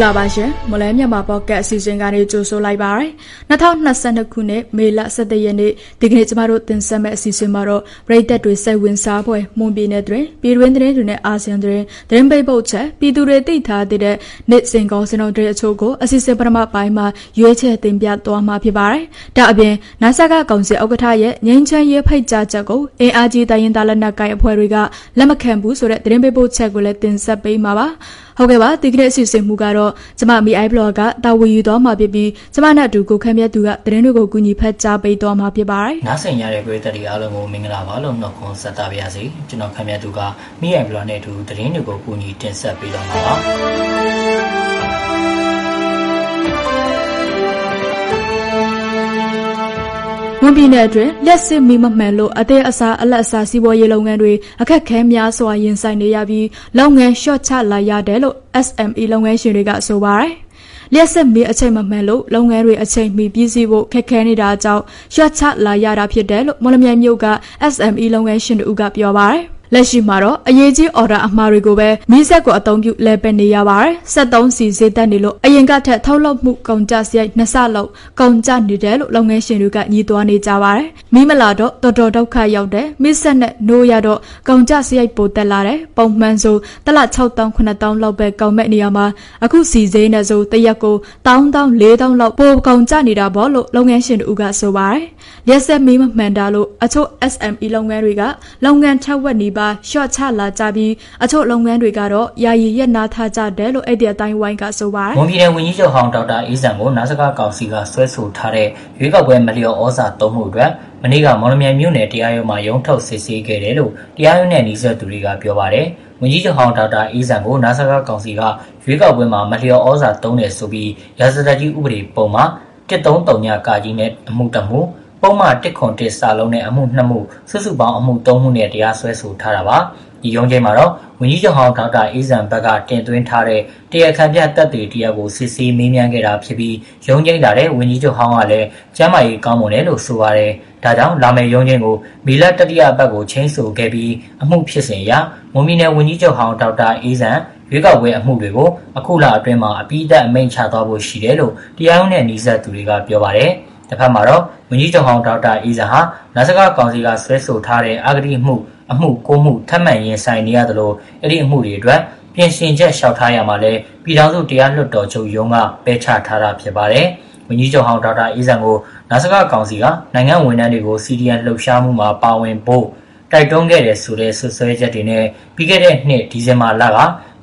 မင်္ဂလာပါရှင်မလဲမြန်မာပေါ့ကတ်အစီအစဉ်ကနေကြိုဆိုလိုက်ပါရယ်2022ခုနှစ်မေလ17ရက်နေ့ဒီကနေ့ကျမတို့တင်ဆက်မယ့်အစီအစဉ်မှာတော့ပြည်သက်တွေစိတ်ဝင်စားဖွယ်မွန်ပြည်နယ်တွင်ပြည်တွင်းသတင်းတွေနဲ့အာဆီယံသတင်းသတင်းပိတ်ပုတ်ချက်ပြည်သူတွေသိထားတဲ့နေ့စဉ်ကောစင်တော်တွေအချို့ကိုအစီအစဉ်ပထမပိုင်းမှာရွေးချယ်တင်ပြသွားမှာဖြစ်ပါတယ်ဒါအပြင်နာဆာကကောင်စီဥက္ကဋ္ဌရဲ့ငင်းချမ်းရေးဖိတ်ကြားချက်ကိုအင်အားကြီးတိုင်းရင်းသားလက်နက်ကိုင်အဖွဲ့တွေကလက်မခံဘူးဆိုတဲ့သတင်းပိတ်ပုတ်ချက်ကိုလည်းတင်ဆက်ပေးမှာပါ ဟုတ်ကဲ့ပါဒီကနေ့အစီအစဉ်မူကတော့ကျမ MI blog ကတာဝန်ယူသွားမှာဖြစ်ပြီးကျမနဲ့အတူကိုခန့်မြတ်သူကသတင်းတွေကိုကူညီဖတ်ကြားပေးသွားမှာဖြစ်ပါတယ်။နားဆင်ရတဲ့ပရိသတ်တွေအားလုံးကိုမင်္ဂလာပါလို့နှုတ်ခွန်းဆက်သပါရစေ။ကျွန်တော်ခန့်မြတ်သူက MI blog နဲ့အတူသတင်းတွေကိုကူညီတင်ဆက်ပေးသွားမှာပါ။ ဝန်ပြည်နယ်အတွင်းလက်စစ်မီမမှန်လို့အသေးအစားအလက်အစားစီးပွားရေးလုပ်ငန်းတွေအခက်ခဲများစွာရင်ဆိုင်နေရပြီးလုပ်ငန်းလျှော့ချလာရတယ်လို့ SME လုပ်ငန်းရှင်တွေကဆိုပါတယ်လျှက်စစ်မီအချိန်မမှန်လို့လုပ်ငန်းတွေအချိန်မီပြည့်စည်ဖို့ခက်ခဲနေတာကြောင့်ရွှတ်ချလာရတာဖြစ်တယ်လို့မော်လမြိုင်မြို့က SME လုပ်ငန်းရှင်တို့ကပြောပါတယ်။ လက်ရှိမှာတော့အရေးကြီးအော်ဒါအမှားတွေကိုပဲမီးဆက်ကိုအသုံးပြုလဲပယ်နေရပါတယ်။73စီဈေးတက်နေလို့အရင်ကထက်ထုတ်လုပ်မှုကုန်ကျစရိုက်နှစ်ဆလောက်ကုန်ကျနေတယ်လို့လုပ်ငန်းရှင်တွေကညီးတွားနေကြပါတယ်။မီးမလာတော့တော်တော်ဒုက္ခရောက်တယ်။မီးဆက်နဲ့နိုးရတော့ကုန်ကျစရိုက်ပိုတက်လာတယ်။ပုံမှန်ဆိုတလ6000 9000လောက်ပဲကုန်မဲ့နေရမှာအခုစီဈေးနဲ့ဆိုတရက်ကို1000 4000လောက်ပိုကုန်ကျနေတာပေါ့လို့လုပ်ငန်းရှင်တို့ကဆိုပါတယ်။ရက်ဆက်မီးမမှန်တာလို့အချို့ SME လုပ်ငန်းတွေကလုပ်ငန်းထက်ဝက်နေပါပါရှော့ချလာကြပြီးအချို့လုပ်ငန်းတွေကတော့ယာယီရက်နာထားကြတယ်လို့အဲ့ဒီအတိုင်းဝိုင်းကဆိုပါတယ်။ဝန်ပြည်နယ်ဝန်ကြီးချုပ်ဟောင်းဒေါက်တာအေးစံကိုနာဆကကောင်စီကဆွဲဆိုထားတဲ့ရွေးကောက်ပွဲမလျော်ဩဇာသုံးမှုအတွက်မနေ့ကမော်လမြိုင်မြို့နယ်တရားရုံးမှာရုံးထုတ်စစ်ဆေးခဲ့တယ်လို့တရားရုံးနဲ့နှီးဆက်သူတွေကပြောပါတယ်။ဝန်ကြီးချုပ်ဟောင်းဒေါက်တာအေးစံကိုနာဆကကောင်စီကရွေးကောက်ပွဲမှာမလျော်ဩဇာသုံးတယ်ဆိုပြီးရာဇသတ်ကြီးဥပဒေပုံမှာ133ညကာကြီးနဲ့အမှုတမှု ပုဒ်မ101စာလုံးနဲ့အမှု2မှုစုစုပေါင်းအမှု3မှုနဲ့တရားစွဲဆိုထားတာပါ။ဒီရုံးချိန်မှာတော့ဝန်ကြီးချုပ်ဟောင်းဒေါက်တာအေးဇံဘက်ကတင်သွင်းထားတဲ့တရားခံပြတပ်တွေတရားကိုစစ်ဆေးမေးမြန်းခဲ့တာဖြစ်ပြီးရုံးချိန်လာတဲ့ဝန်ကြီးချုပ်ဟောင်းကလည်းကျမ်းမာရေးကောင်းမွန်တယ်လို့ဆိုပါတယ်။ဒါကြောင့်လာမယ့်ရုံးချိန်ကိုမီလတတိယဘက်ကိုချင်းဆိုခဲ့ပြီးအမှုဖြစ်စဉ်အရမွန်ပြည်နယ်ဝန်ကြီးချုပ်ဟောင်းဒေါက်တာအေးဇံရွေးကောက်ပွဲအမှုတွေကိုအခုလအတွင်းမှာအပိဓာတ်အမိန့်ချသွားဖို့ရှိတယ်လို့တရားရုံးနဲ့နှီးဆက်သူတွေကပြောပါတယ်။ တစ်ဖက်မှာတော့ဝန်ကြီးချုပ်ဟောင်းဒေါက်တာအေးဇာဟာနာစကကောင်စီကဆွဲဆိုထားတဲ့အာဂတိမှုအမှုကိုမှုထပ်မံရင်ဆိုင်နေရသလိုအဲ့ဒီအမှုတွေအတွက်ပြင်ဆင်ချက်လျှောက်ထားရမှာလဲပြည်ထောင်စုတရားလွှတ်တော်ချုပ်ရုံးကပယ်ချထားတာဖြစ်ပါတယ်။ဝန်ကြီးချုပ်ဟောင်းဒေါက်တာအေးဇံကိုနာစကကောင်စီကနိုင်ငံဝန်ထမ်းတွေကို CDN လှုပ်ရှားမှုမှာပါဝင်ဖို့တိုက်တွန်းခဲ့တယ်ဆိုတဲ့ဆွဆွဲချက်တွေနဲ့ပြီးခဲ့တဲ့နှစ်ဒီဇင်ဘာလက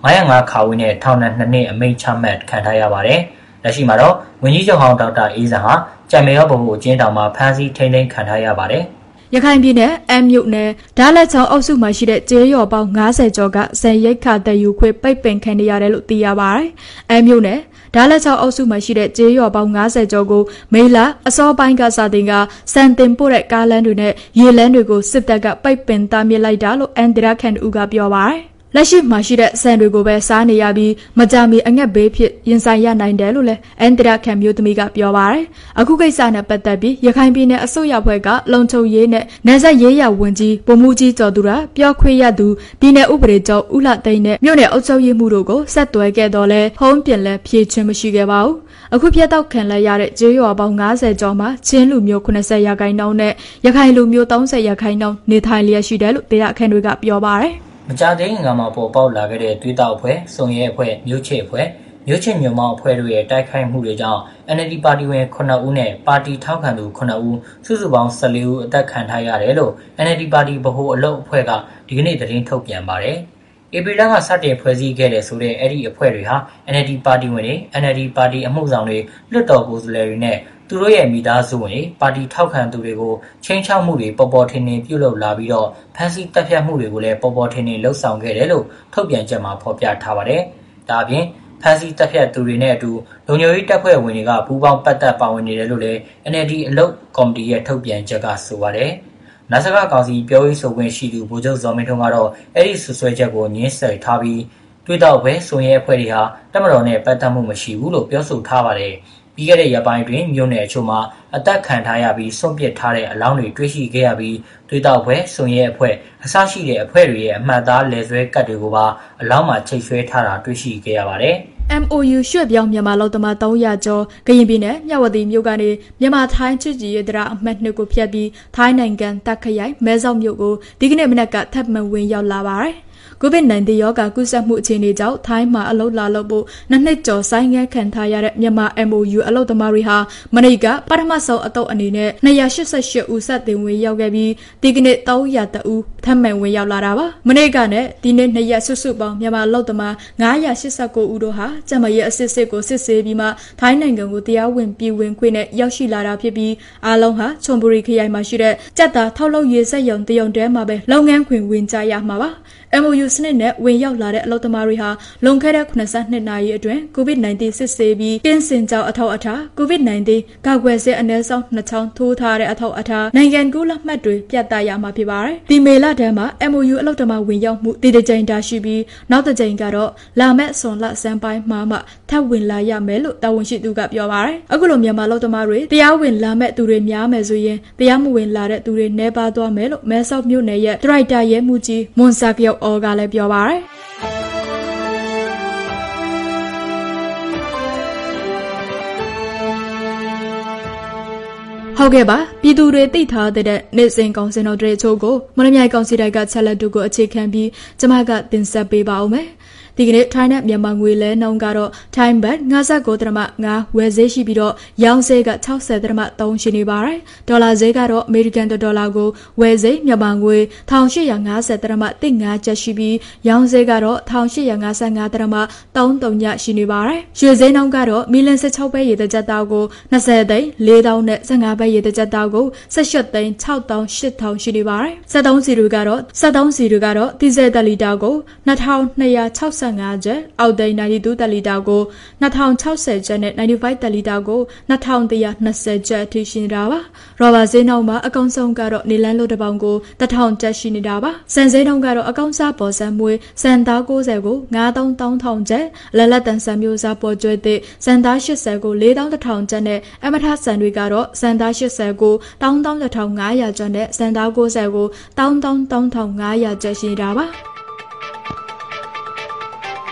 905ခါဝင်းနဲ့ထောင်ဒဏ်2နှစ်အမိန့်ချမှတ်ခံထားရပါတယ်။လက်ရှိမှာတော့ဝန်ကြီးချုပ်ဟောင်းဒေါက်တာအေးဇံဟာ ကြံမေရောဘုံအကျဉ်းတောင်မှာဖမ်းဆီးထိန်းသိမ်းခံထားရပါတယ်။ရခိုင်ပြည်နယ်အမ်မြို့နယ်ဒါလက်ချောင်းအုပ်စုမှာရှိတဲ့ကျေးရွာပေါင်း90ကျော်ကစံရိတ်ခါတယူခွေပိတ်ပင်ခံနေရတယ်လို့သိရပါတယ်။အမ်မြို့နယ်ဒါလက်ချောင်းအုပ်စုမှာရှိတဲ့ကျေးရွာပေါင်း90ကျော်ကိုမေလာအစောပိုင်းကစတင်ကစံတင်ပို့တဲ့ကားလမ်းတွေနဲ့ရေလမ်းတွေကိုစစ်တပ်ကပိတ်ပင်တားမြစ်လိုက်တာလို့အန်ဒရာခန်ဦးကပြောပါတယ်။ လက်ရှိမှာရှိတဲ့ဆန်တွေကိုပဲစားနေရပြီးမကြမီအငက်ဘေးဖြစ်ရင်ဆိုင်ရနိုင်တယ်လို့လည်းအန်တရာခံမျိုးသမီးကပြောပါတယ်။အခုကိစ္စနဲ့ပတ်သက်ပြီးရခိုင်ပြည်နယ်အစိုးရဖွဲ့ကလုံခြုံရေးနဲ့နယ်စပ်ရေးရဝန်ကြီးဗိုလ်မှူးကြီးကျော်သူရပြောခွင့်ရသူပြည်နယ်ဥပဒေချုပ်ဦးလှသိန်းနဲ့မြို့နယ်အုပ်ချုပ်ရေးမှုတို့ကိုဆက်သွယ်ခဲ့တော့လဲဟုံးပြင်လဲဖြည့်ချင်းမရှိခဲ့ပါဘူး။အခုပြတ်တော့ခံလဲရတဲ့ကျေးရွာပေါင်း90ကျော်မှာချင်းလူမျိုး80ရာခိုင်နှုန်းနဲ့ရခိုင်လူမျိုး30ရာခိုင်နှုန်းနေထိုင်လျက်ရှိတယ်လို့တရားခန့်တွေကပြောပါတယ်။ မကြသေးခင်ကမှပေါ်ပေါက်လာခဲ့တဲ့သွေးတောက်အဖွဲ့၊စုံရဲအဖွဲ့၊မြို့ချစ်အဖွဲ့၊မြို့ချစ်မြို့မောင်အဖွဲ့တို့ရဲ့တိုက်ခိုက်မှုတွေကြောင့် NLD ပါတီဝင်9ဦးနဲ့ပါတီထောက်ခံသူ9ဦးစုစုပေါင်း14ဦးအသက်ခံထားရတယ်လို့ NLD ပါတီဗဟိုအလုပ်အဖွဲ့ကဒီကနေ့သတင်းထုတ်ပြန်ပါတယ်။ဧပြီလကစတင်ဖွဲ့စည်းခဲ့တဲ့ဆိုတဲ့အဲ့ဒီအဖွဲ့တွေဟာ NLD ပါတီဝင်တွေ NLD ပါတီအမှုဆောင်တွေလွှတ်တော်ကိုယ်စားလှယ်တွေနဲ့ သူတို့ရဲ့မိသားစုဝင်တွေပါတီထောက်ခံသူတွေကိုချင်းချောက်မှုတွေ ပေါ်ပေါ်ထင်ထင် ပြုလုပ်လာပြီးတော့ ဖမ်းဆီးတပ်ဖြတ်မှုတွေကိုလည်း ပေါ်ပေါ်ထင်ထင်လှုပ်ဆောင်ခဲ့တယ်လို့ ထုတ်ပြန်ချက်မှာ ဖော်ပြထားပါတယ်။ဒါအပြင် ဖမ်းဆီးတပ်ဖြတ်သူတွေနဲ့အတူ လုံခြုံရေးတပ်ဖွဲ့ဝင်တွေက ပူးပေါင်းပတ်သက် ပါဝင်နေတယ်လို့လည်း NLD အလုပ်ကော်မတီရဲ့ ထုတ်ပြန်ချက်က ဆိုပါတယ်။နာဆကကောင်စီ ပြောရေးဆိုခွင့်ရှိသူ ဗိုလ်ချုပ်ဇော်မင်းထွန်းကတော့ အဲ့ဒီဆွဆွဲချက်ကိုညှင်းဆဲထားပြီးတွေ့တော့ပဲဆိုရင်အဖွဲ့တွေဟာတက်မတော်နဲ့ ပတ်သက်မှုမရှိဘူးလို့ ပြောဆိုထားပါတယ်။ ပြီးခဲ့တဲ့ရက်ပိုင်းတွင်မြို့နယ်အချို့မှာအသက်ခံထားရပြီးစွန့်ပစ်ထားတဲ့အလောင်းတွေတွေ့ရှိခဲ့ရပြီးသွေးတောက်ဖွဲ့၊စွန်ရဲအဖွဲ့အစရှိတဲ့အဖွဲ့တွေရဲ့အမှတ်အသားလည်ဆွဲကတ်တွေကိုပါအလောင်းမှာချိတ်ဆွဲထားတာတွေ့ရှိခဲ့ရပါတယ်။ MOU ရွှေ့ပြောင်းမြန်မာလောက်သမား300ကျော်ကရင်ပြည်နယ်မြဝတီမြို့ကနေမြန်မာထိုင်းချစ်ကြည်ရေးတရားအမှတ်2ကိုဖျက်ပြီးထိုင်းနိုင်ငံတက်ခရိုင်မဲဆောက်မြို့ကိုဒီကနေ့မနက်ကထပ်မံဝင်ရောက်လာပါတယ်။ COVID-19 ရောဂါကူးစက်မှုအခြေအနေကြောင့်ထိုင်းမှာအလုပ်လာလုပ်ဖို့နှစ်နှစ်ကျော်ဆိုင်းငံ့ခံထားရတဲ့မြန်မာ MOU အလုပ်သမားတွေဟာမနေ့ကပထမဆုံးအတုပ်အနေနဲ့288ဦးဆက်တင်ဝင်ရောက်ခဲ့ပြီးဒီကနေ့300ဦးထပ်မံဝင်ရောက်လာတာပါမနေ့ကနဲ့ဒီနေ့နှစ်ရက်စုစုပေါင်းမြန်မာအလုပ်သမား989ဦးတို့ဟာကျမရဲ့အစစ်စစ်ကိုစစ်ဆေးပြီးမှထိုင်းနိုင်ငံကိုတရားဝင်ပြည်ဝင်ခွင့်နဲ့ရောက်ရှိလာတာဖြစ်ပြီးအားလုံးဟာချွန်ဘူရီခရိုင်မှာရှိတဲ့ကြက်သားထောက်လုပ်ရေးစက်ရုံတရုံတဲမှာပဲလုပ်ငန်းခွင်ဝင်ကြရမှာပါ MOU စနစ်နဲ့ဝင်ရောက်လာတဲ့အလုပ်သမားတွေဟာလွန်ခဲ့တဲ့82နာရီအတွင်း COVID-19 စစ်ဆေးပြီးကင်းစင်ကြောင်းအထောက်အထား COVID-19 ကာကွယ်ဆေးအနည်းဆုံး2ချောင်းထိုးထားတဲ့အထောက်အထားနိုင်ငံကူးလက်မှတ်တွေပြသရမှာဖြစ်ပါတယ်။ဒီမေလတန်းမှာ MOU အလုပ်သမားဝင်ရောက်မှုတည်တကြိမ်တာရှိပြီးနောက်တစ်ကြိမ်ကတော့လာမယ့်ဆွန်လစံပိုင်းမှာမှထပ်ဝင်လာရမယ်လို့တာဝန်ရှိသူကပြောပါတယ်။အခုလိုမြန်မာအလုပ်သမားတွေတရားဝင်လာမဲ့သူတွေများမယ်ဆိုရင်တရားမဝင်လာတဲ့သူတွေနှဲပါသွားမယ်လို့မဲဆောက်မြို့နယ်ရဲ့ဒရိုက်တာရဲမှုကြီးမွန်ဆာကယောအော်ကလည်းပြောပါတယ်ဟုတ်ကဲ့ပါပြည်သူတွေသိထားတဲ့နေစဉ်ကောင်စင်တော်တွေအချို့ကိုမလမြိုင်ကောင်စီတိုက်ကချက်လက်တူကိုအခြေခံပြီးကျမကတင်ဆက်ပေးပါဦးမယ်။ ဒီကနေ့ထိုင်းနဲ့မြန်မာငွေလဲနှုန်းကတော့ထိုင်းဘတ်59ဒရမ5ဝယ်ဈေးရှိပြီးတော့ရောင်းဈေးက60ဒရမ3ရှိနေပါတယ်ဒေါ်လာဈေးကတော့အမေရိကန်ဒေါ်လာကိုဝယ်ဈေးမြန်မာငွေ1850ဒရမ15ကျပ်ရှိပြီးရောင်းဈေးကတော့1855ဒရမ33ညရှိနေပါတယ်ရွှေဈေးနှုန်းကတော့မီလန်16ပဲရေတကြက်တောက်ကို20သိန်း4000နဲ့15ပဲရေတကြက်တောက်ကို18သိန်း6000 8000ရှိနေပါတယ်73စီတွေကတော့73စီတွေကတော့ဒီဇယ်တလီတာကို2260 25ကျပ်အောက်သိန်း92တက်လီတာကို2060ကျပ်နဲ့95တက်လီတာကို2120ကျပ်အထိရှိနေတာပါရော်ဘာဈေးနှုန်းမှာအကောင်ဆုံးကတော့နေလန်းလို့တစ်ပေါင်ကို1000ကျပ်ရှိနေတာပါစံဈေးနှုန်းကတော့အကောင်စားပေါ်စံမွေးစံသား90ကို9300ကျပ်လက်လက်တန်စံမျိုးစားပေါ်ကျွဲတဲ့စံသား80ကို4100ကျပ်နဲ့အမထစံတွေကတော့စံသား80ကို11500ကျပ်နဲ့စံသား90ကို13500ကျပ်ရှိနေတာပါ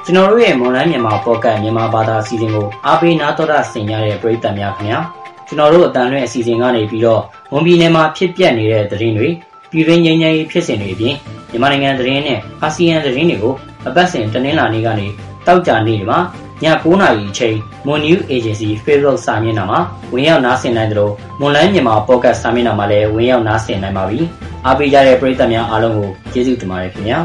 ကျွန်တော်တို့ရဲ့မွန်လိုင်းမြန်မာပေါ့ကတ်မြန်မာဘာသာအစီအစဉ်ကိုအားပေးနားတော်တာဆင်ကြတဲ့ပရိသတ်များခင်ဗျာကျွန်တော်တို့အတန်လွင့်အစီအစဉ်ကနေပြီးတော့ဝန်ပြည်နယ်မှာဖြစ်ပျက်နေတဲ့သတင်းတွေပြည်တွင်းငြိမ်းချမ်းရေးဖြစ်စဉ်တွေအပြင်မြန်မာနိုင်ငံသတင်းနဲ့အာဆီယံသတင်းတွေကိုအပတ်စဉ်တနင်္လာနေ့ကနေတောက်ကြနေ့မှာည9:00နာရီအချိန် Moon News Agency Facebook စာမျက်နှာမှာဝင်ရောက်နားဆင်နိုင်သလိုမွန်လိုင်းမြန်မာပေါ့ကတ်စာမျက်နှာမှာလည်းဝင်ရောက်နားဆင်နိုင်ပါပြီအားပေးကြတဲ့ပရိသတ်များအားလုံးကိုကျေးဇူးတင်ပါတယ်ခင်ဗျာ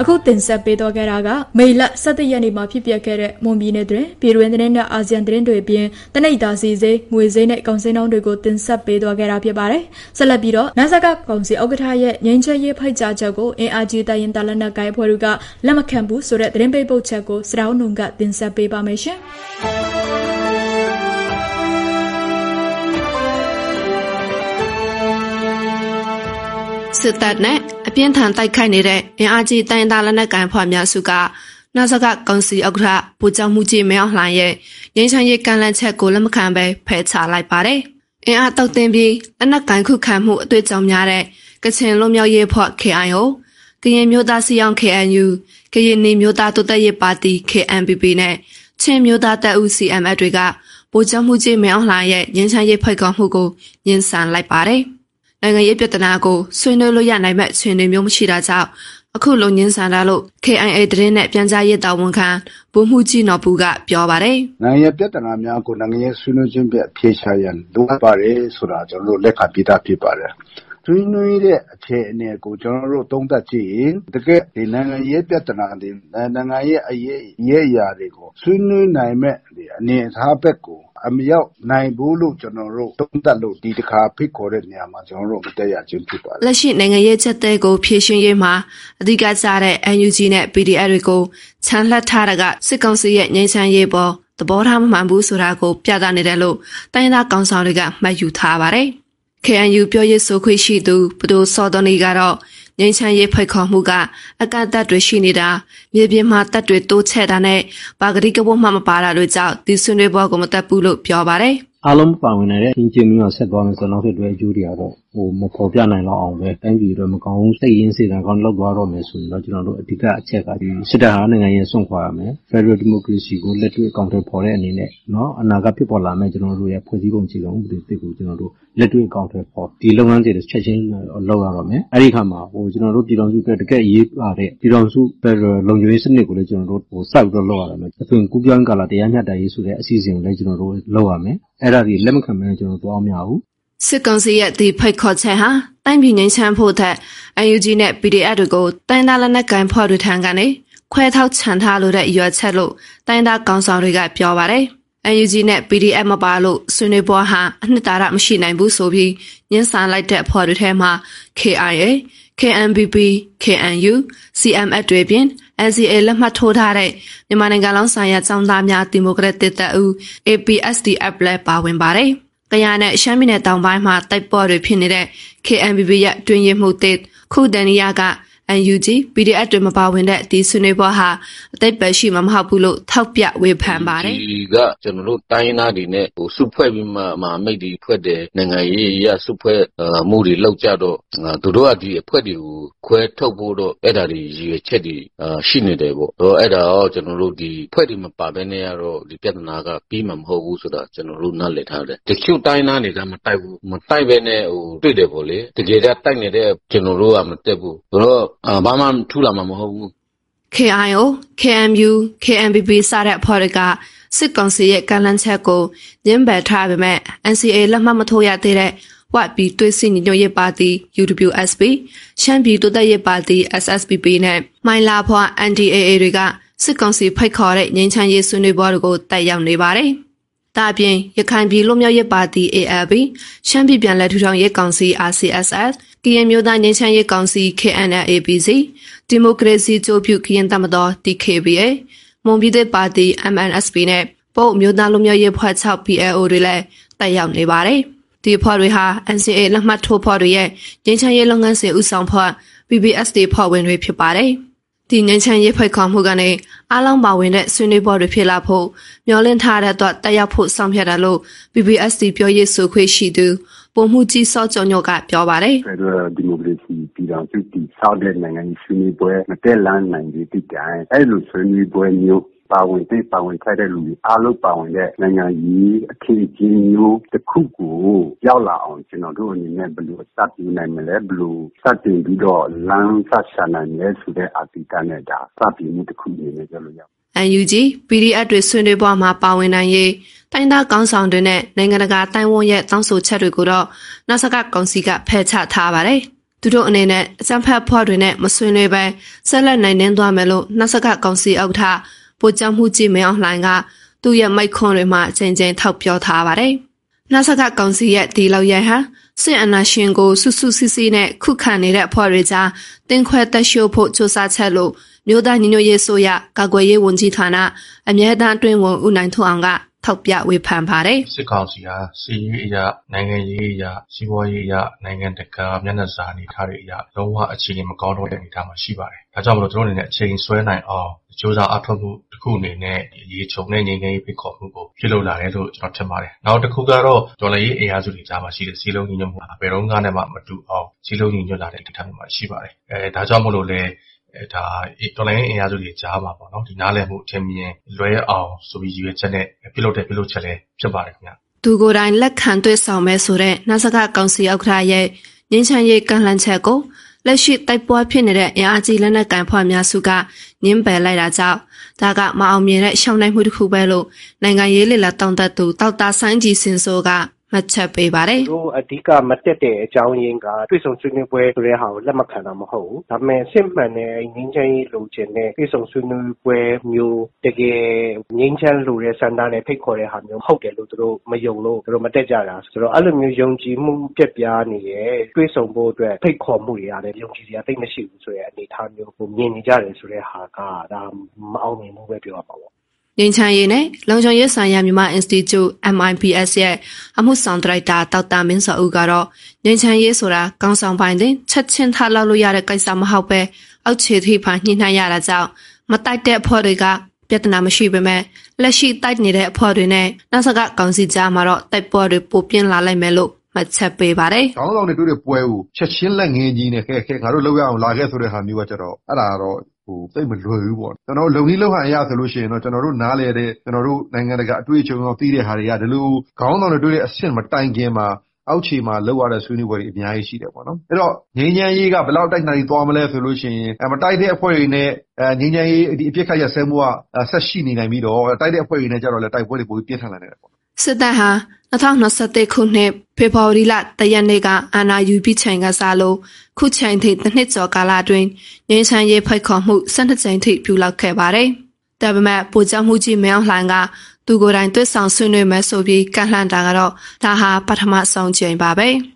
အခုတင်ဆက်ပေးတော့ခဲ့တာကမေလ17ရက်နေ့မှာဖြစ်ပျက်ခဲ့တဲ့မွန်ပြည်နယ်တွင်ပြည်တွင်းသတင်းနဲ့အာဆီယံသတင်းတွေအပြင်တနိဒာစီစေးငွေစေးနဲ့ကောင်စင်းနှောင်းတွေကိုတင်ဆက်ပေးတော့ခဲ့တာဖြစ်ပါတယ်။ဆက်လက်ပြီးတော့နတ်ဆက်ကကောင်စီဥက္ကဋ္ဌရဲ့ငင်းချဲရေးဖိုက်ကြချက်ကိုအင်အားကြီးတိုင်ရင်တာလက်နက်ကိုင်ဖွဲ့တွေကလက်မခံဘူးဆိုတဲ့သတင်းပေးပုတ်ချက်ကိုစတောင်းနုံကတင်ဆက်ပေးပါမယ်ရှင်။ စစ်တပ်နဲ့အပြင်းထန်တိုက်ခိုက်နေတဲ့အင်အားကြီးတိုင်းသားလက်နက်ကိုင်ဖွဲ့များစုကနာဇကကောင်စီဥက္ကဋ္ဌဗိုလ်ချုပ်မှုကြီးမင်းအောင်လှိုင်ရဲ့ငင်းချမ်းရေးကန့်လန့်ချက်ကိုလက်မခံဘဲဖယ်ချလိုက်ပါတယ်။အင်အားတောက်တင်ပြီးလက်နက်ကိုင်ခုခံမှုအတွေ့အကြုံများတဲ့ကချင်လွတ်မြောက်ရေးဖွဲ့ KIO ကရင်မျိုးသားစီအောင် KNU ကရင်နေမျိုးသားတိုးတက်ရေးပါတီ KNPP နဲ့ချင်းမျိုးသားတပ်ဦး CMF တွေကဗိုလ်ချုပ်မှုကြီးမင်းအောင်လှိုင်ရဲ့ငင်းချမ်းရေးဖိတ်ခေါ်မှုကိုညှဉ်းဆန်လိုက်ပါတယ်။ နိုင်ငံရေးပြဿနာကိုဆွေးနွေးလို့ရနိုင်မဲ့အခြေအနေမျိုးမရှိတာကြောင့်အခုလုံငင်းဆန္ဒလို့ KIA တရင်နဲ့ပြန်ကြားရေးတာဝန်ခံဗိုလ်မှူးကြီးနော်ပူကပြောပါတယ်။နိုင်ငံရေးပြဿနာများကိုနိုင်ငံရေးဆွေးနွေးခြင်းပြအဖြေရှာရန်လိုအပ်ပါတယ်ဆိုတာကျွန်တော်တို့လက်ခံပြသဖြစ်ပါတယ်။ ဆွေးနွေးတဲ့အခြေအနေကို ကျွန်တော်တို့ သုံးသပ်ကြည့်ရင် တကယ်ဒီနိုင်ငံရေးပြဿနာတွေ နိုင်ငံရေးအရေးရေးအရာတွေကို ဆွေးနွေးနိုင်မဲ့အနေအထားဘက်ကိုအမရောက်နိုင်ဘူးလို့ ကျွန်တော်တို့ သုံးသပ်လို့ ဒီတစ်ခါ ဖိတ်ခေါ်တဲ့နေရာမှာ ကျွန်တော်တို့ မတက်ရခြင်း ဖြစ်ပါတယ် လက်ရှိ နိုင်ငံရေးချက်တဲ့ကို ဖြည့်ရှင်ရေးမှာ အဓိကကျတဲ့ NUG နဲ့ PDF တွေကိုခြံလှပ်ထားတာက စစ်ကောင်စီရဲ့ ငြိမ်းချမ်းရေးပေါ် သဘောထားမမှန်ဘူးဆိုတာကို ပြသနေတယ်လို့ တိုင်းသားကောင်ဆောင်တွေက မှတ်ယူထားပါတယ်။ KNU ပြောရေးဆိုခွင့်ရှိသူဘဒိုစောတော်နီကတော့ငိမ့်ချမ်းရေးဖိတ်ခေါ်မှုကအကန့်အသတ်တွေရှိနေတာမြေပြင်မှာတက်တွေတိုးချဲ့တာနဲ့ပါဂရိကဘုတ်မှမပါတာတွေကြောင့်ဒီဆွေးနွေးပွဲကိုမတက်ဘူးလို့ပြောပါတယ်အားလုံးပါဝင်နေတဲ့ချင်းချင်းမျိုးဆက်သွားမယ်ဆိုတော့နောက်ဆက်တွဲအကျိုးတွေကတော့ ဟ ဟိုမဖော်ပြနိုင်တော့အောင်ပဲတိုင်းပြည်တော့မကောင်းစိတ်ရင်းစေတံကောင်းလောက်သွားတော့မယ်ဆိုရင်တော့ကျွန်တော်တို့အဓိကအချက်ကဒီစစ်တပ်ဟာနိုင်ငံရေးဆွန့်ခွာရမယ် Federal Democracy ကိုလက်တွေ့အကောင့်တွေဖော်တဲ့အနေနဲ့เนาะအနာဂတ်ဖြစ်ပေါ်လာမယ့်ကျွန်တော်တို့ရဲ့ဖွဲ့စည်းပုံအခြေခံဥပဒေတစ်ကိုကျွန်တော်တို့လက်တွေ့အကောင့်တွေဖော်ဒီလုပ်ငန်းတွေချက်ချင်းလောက်ရတော့မယ်အဲ့ဒီခါမှာဟိုကျွန်တော်တို့ပြည်တော်စုအတွက်တကယ်ရေးပါတဲ့ပြည်တော်စု Federal လုံခြုံရေးစနစ်ကိုလည်းကျွန်တော်တို့ဟိုစိုက်ပြီးတော့လောက်ရမယ်အသွင်ကူးပြောင်းကာလတရားမျှတရေးဆိုတဲ့အစီအစဉ်ကိုလည်းကျွန်တော်တို့လောက်ရမယ်အဲ့ဒါဒီလက်မခံမဲကျွန်တော်တို့သွားမရဘူး စစ်ကောင်စီရဲ့ဒီဖိတ်ခေါ်ချက်ဟာတိုင်းပြည်ငင်းချမ်းဖို့ထက် UNG နဲ့ PDF တွေကိုတိုင်းသားလက်နက်ကိုင်ဖွဲ့တွေထံကနေခွဲထောက်ချန်ထားလို့တဲ့ရွက်ချက်လို့တိုင်းသားကောင်ဆောင်တွေကပြောပါတယ်။ UNG နဲ့ PDF မပါလို့ဆွေးနွေးပွဲဟာအနှစ်သာရမရှိနိုင်ဘူးဆိုပြီးညှင်းဆန်လိုက်တဲ့ဖွဲ့တွေထဲမှာ KIA, KNBB, KNU, CMF တွေပြင် NCA လက်မှတ်ထိုးထားတဲ့မြန်မာနိုင်ငံလုံးဆိုင်ရာចောင်းသားများဒီမိုကရက်တစ်တပ်ဦး APSDF လည်းပါဝင်ပါတယ်။ ကယားနဲ့ရှမ်းပြည်နယ်တောင်ပိုင်းမှာတိုက်ပွဲတွေဖြစ်နေတဲ့ KNBB ရဲ့တွင်ရမှုတစ်ခုဒန်နီယာက UNG PDF တွေမပါဝင်တဲ့ဒီဆွေးနွေးပွဲဟာအသိပရှိမှာမဟုတ်ဘူးလို့ထောက်ပြဝေဖန်ပါတယ်ဒီကကျွန်တော်တို့တိုင်းသားတွေနဲ့ဟိုစုဖွဲ့ပြီးမှမဟာမိတ်တွေဖွဲ့တယ်နိုင်ငံရေးရစုဖွဲ့မှုတွေလောက်ကြတော့သူတို့ကဒီအဖွဲ့တွေကိုခွဲထုတ်ဖို့တော့အဲ့ဒါတွေရည်ရွယ်ချက်တွေရှိနေတယ်ပေါ့တော့အဲ့ဒါတော့ကျွန်တော်တို့ဒီဖွဲ့တွေမပါဘဲနဲ့ကတော့ဒီပြဿနာကပြီးမှာမဟုတ်ဘူးဆိုတာကျွန်တော်တို့နားလည်ထားတယ်တချို့တိုင်းသားတွေကမတိုက်ဘူးမတိုက်ဘဲနဲ့ဟိုတွေ့တယ်ပေါ့လေတကယ်တမ်းတိုက်နေတဲ့ကျွန်တော်တို့ကမတက်ဘူးဆို တော့ဘာမှထူလာမှာမဟုတ်ဘူး KIO, KMU, KMBB စတဲ့အဖွဲ့တွေကစစ်ကောင်စီရဲ့ကန့်လန့်ချက်ကိုညှင်းပယ်ထားပေမဲ့ NCA လက်မှတ်မထိုးရသေးတဲ့ဝတ်ပြီးတွေးစီညီညွတ်ရေးပါတီ UWSP ရှမ်းပြည်တိုးတက်ရေးပါတီ SSPP နဲ့မိုင်လာဖွာ NDAA တွေကစစ်ကောင်စီဖိတ်ခေါ်တဲ့ငြိမ်းချမ်းရေးဆွေးနွေးပွဲတွေကိုတက်ရောက်နေပါတယ်။ဒါအပြင်ရခိုင်ပြည်လွတ်မြောက်ရေးပါတီ ALP ရှမ်းပြည်ပြန်လည်ထူထောင်ရေးကောင်စီ RCSS ကရင်မျိုးသားငြိမ်းချမ်းရေးကောင်စီ KNLAPC ဒီမိုကရေစီကြိုးပြုကရင်တမတော် DKBA မွန်ပြည်သက်ပါတီ MNSP နဲ့ပို့မျိုးသားလူမျိုးရေးဖွဲ့6 PLO တွေလည်းတက်ရောက်နေပါတယ်။ဒီဖွဲ့တွေဟာ NCA လက်မှတ်ထိုးဖွဲ့တွေရဲ့ငြိမ်းချမ်းရေးလုပ်ငန်းစဉ်ဦးဆောင်ဖွဲ့ PBSD ဖွဲ့ဝင်တွေဖြစ်ပါတယ်။ဒီငញ្ချမ်းရေးဖိတ်ခေါ်မှုကနေအားလုံးပါဝင်တဲ့ဆွေးနွေးပွဲတွေဖြစ်လာဖို့မျှော်လင့်ထားတဲ့အတွက်တက်ရောက်ဖို့ဆောင်ဖြတ်တယ်လို့ PBSD ပြောရေးဆိုခွင့်ရှိသူ ပုံမှုကြီးစောကျော်ညော့ကပြောပါတယ်ဖက်ဒရယ်ဒီမိုကရေစီပြည်တော်စုတည်ဆောက်တဲ့နိုင်ငံရေးဆွေးနွေးပွဲမတက်လန်းနိုင်သေးတဲ့တိုင်အဲ့လိုဆွေးနွေးပွဲမျိုးပါဝင်တဲ့ပါဝင်ထိုက်တဲ့လူတွေအားလုံးပါဝင်တဲ့နိုင်ငံရေးအခြေအမျိုးတစ်ခုကိုရောက်လာအောင်ကျွန်တော်တို့အနေနဲ့ဘယ်လိုစတင်နိုင်မလဲဘယ်လိုစတင်ပြီးတော့လမ်းဆက်ရှာနိုင်လဲဆိုတဲ့အာတိကနဲ့ဒါစတင်မှုတစ်ခုအနေနဲ့ပြောလို့ရ UNG PDF တွေဆွေးနွေးပွဲမှာပါဝင်နိုင်ရေး တိုင်းသားကောင်းဆောင်တွေနဲ့နိုင်ငံတကာတိုင်ဝမ်ရဲ့တောင်းဆိုချက်တွေကိုတော့နာဆကကောင်စီကဖယ်ချထားပါတယ်။သူတို့အနေနဲ့အစံဖတ်ဖော်တွေနဲ့မဆွေးနွေးပဲဆက်လက်နိုင်နှင်းသွားမယ်လို့နာဆကကောင်စီဥက္ကဋ္ဌဗိုလ်ချုပ်မှုကြီးမင်းအောင်လှိုင်ကသူ့ရဲ့မိတ်ခွန်းတွေမှာအချိန်ချင်းထောက်ပြောထားပါတယ်။နာဆကကောင်စီရဲ့ဒီလောက်ရဟစစ်အနာရှင်ကိုစုစုစည်းစည်းနဲ့ခုခံနေတဲ့အဖွဲ့တွေကြားတင်ခွဲတက်ရှို့ဖို့စူးစမ်းချက်လို့မြို့သားညီညွတ်ရေးဆိုရကာကွယ်ရေးဝန်ကြီးဌာနအမြဲတမ်းအတွင်းဝန်ဦးနိုင်ထွန်းအောင်က ထောက်ပြဝေဖန်ပါတယ်စစ်ကောင်စီဟာစီရေးအရာနိုင်ငံရေးအရာစီးပွားရေးအရာနိုင်ငံတကာမျက်နှာစာအနေထားတွေအရာလုံးဝအခြေအနေမကောင်းတော့တဲ့အနေအထားမှာရှိပါတယ်။ဒါကြောင့်မလို့ကျွန်တော်အနေနဲ့အချိန်ဆွဲနိုင်အောင်ကြိုးစားအထောက်မှုတစ်ခုအနေနဲ့ရေချုံတဲ့ငြိမ်းချမ်းရေးဖိတ်ခေါ်မှုကိုပြုလုပ်လာတယ်လို့ကျွန်တော်ထင်ပါတယ်။နောက်တစ်ခုကတော့ဒေါ်လာရေးအင်အားစုတွေကြားမှာရှိတဲ့စီလုံးညီညွတ်မှုဘယ်တော့မှမှမတူအောင်စီလုံးညီညွတ်လာတဲ့အနေအထားမျိုးမှာရှိပါတယ်။အဲဒါကြောင့်မို့လို့လေအဲ ဒါတော်လိုင်းအင်အားစုတွေကြားမှာပေါ့နော်ဒီနားလည်မှုအထင်မြင်လွဲအောင်ဆိုပြီးရည်ရွယ်ချက်နဲ့ပြုလုပ်တဲ့ပြုလုပ်ချက်လည်းဖြစ်ပါတယ်ခင်ဗျသူကိုယ်တိုင်လက်ခံတွေ့ဆောင်မဲ့ဆိုတဲ့နာဆကကောင်စီဥက္ကဋ္ဌရဲ့ငင်းချမ်းရေးကန့်လန့်ချက်ကိုလက်ရှိတိုက်ပွဲဖြစ်နေတဲ့အင်အားကြီးလက်နက်ကန်ဖွဲ့များစုကညှင်းပယ်လိုက်တာကြောင့်ဒါကမအောင်မြင်တဲ့ရှောင်နိုင်မှုတစ်ခုပဲလို့နိုင်ငံရေးလေလာတောင်းတသူတောက်တာဆိုင်ကြီးစင်ဆိုက မှတ်ချက်ပေးပါတယ်။တို့အဓိကမတက်တဲ့အကြောင်းရင်းက တွေ့ဆုံဆွေးနွေးပွဲဆိုတဲ့ဟာကို လက်မခံတာမဟုတ်ဘူး။ဒါပေမဲ့ စစ်မှန်တဲ့ငြိမ်းချမ်းရေးလိုချင်တဲ့ တွေ့ဆုံဆွေးနွေးပွဲမျိုး တကယ်ငြိမ်းချမ်းလိုတဲ့စံသားနဲ့ ဖိတ်ခေါ်တဲ့ဟာမျိုး ဟုတ်တယ်လို့တို့မယုံလို့တို့မတက်ကြတာ ဆိုတော့ အဲ့လိုမျိုး ယုံကြည်မှုပြက်ပြားနေရဲ့တွေ့ဆုံဖို့အတွက် ဖိတ်ခေါ်မှုတွေရတယ်ယုံကြည်စရာတိတ်မရှိဘူးဆိုတဲ့ အနေအထားမျိုးကိုမြင်နေကြတယ်ဆိုတဲ့ဟာက ဒါ မအောင်မြင်ဘူးပဲ ပြောရပါပေါ့ ငင်းချမ်းရေးနဲ့လုံခြုံရေးဆိုင်ရာမြန်မာ Institute MIPS ရဲ့အမှုဆောင်ဒရိုက်တာဒေါက်တာမင်းစောဦးကတော့ငင်းချမ်းရေးဆိုတာကောင်းဆောင်ပိုင်းတင်ချက်ချင်းထားလောက်လို့ရတဲ့ကိစ္စမဟုတ်ပဲအောက်ခြေထိဖန်ညှိနှိုင်းရတာကြောင့်မတိုက်တဲ့အဖွဲ့တွေကပြဿနာမရှိပေမဲ့လက်ရှိတိုက်နေတဲ့အဖွဲ့တွေနဲ့နောက်ဆက်ကကောင်စီကြားမှာတော့တိုက်ပွဲတွေပိုပြင်းလာလိုက်မယ်လို့မမှတ်ချက်ပေးပါတယ်။"ခေါင်းဆောင်တွေတွေ့တဲ့ပွဲကိုချက်ချင်းလက်ငင်းကြီးနဲ့ကဲငါတို့လုပ်ရအောင်လာခဲ့ဆိုတဲ့ဟာမျိုးကကျတော့အဲ့ဒါကတော့ သိပ်မလွယ်ဘူးပေါ့။ကျွန်တော်တို့လုပ်နည်းလုပ်ဟန်အရဆိုလို့ရှိရင်တော့ကျွန်တော်တို့နားလည်တဲ့ကျွန်တော်တို့နိုင်ငံတကာအတွေ့အကြုံရောသိတဲ့ဟာတွေကဒီလိုခေါင်းဆောင်တွေတွေ့တဲ့အဆင့်မတိုင်ခင်မှာအောက်ခြေမှာလုပ်ရတဲ့ဆွေးနွေးပွဲတွေအများကြီးရှိတယ်ပေါ့နော်။အဲ့တော့ငြိမ်းချမ်းရေးကဘယ်လောက်တိုက်နိုင်သွားမလဲဆိုလို့ရှိရင်မတိုက်တဲ့အဖွဲ့တွေနဲ့ငြိမ်းချမ်းရေးဒီအပစ်ခတ်ရပ်စဲမှုကဆက်ရှိနေနိုင်ပြီးတော့တိုက်တဲ့အဖွဲ့တွေနဲ့ကြတော့လည်းတိုက်ပွဲတွေပိုပြီးပြင်းထန်လာနိုင်တယ်ပေါ့။ စစ်တပ်ဟာ2021ခုနှစ်ဖေဖော်ဝါရီလတရက်နေ့ကအာဏာယူပြီးချိန်ကစားလို့ခုချိန်ထိတစ်နှစ်ကျော်ကာလအတွင်းငြိမ်းချမ်းရေးဖိတ်ခေါ်မှု12ကြိမ်ထိပြုလုပ်ခဲ့ပါတယ်။ဒါပေမဲ့ပူကြောင့်မှုကြီးမအောင်လှိုင်ကသူကိုယ်တိုင်တွေ့ဆောင်ဆွေးနွေးမယ်ဆိုပြီးကန့်လှန့်တာကတော့ဒါဟာပထမဆုံးချိန်ပါပဲ။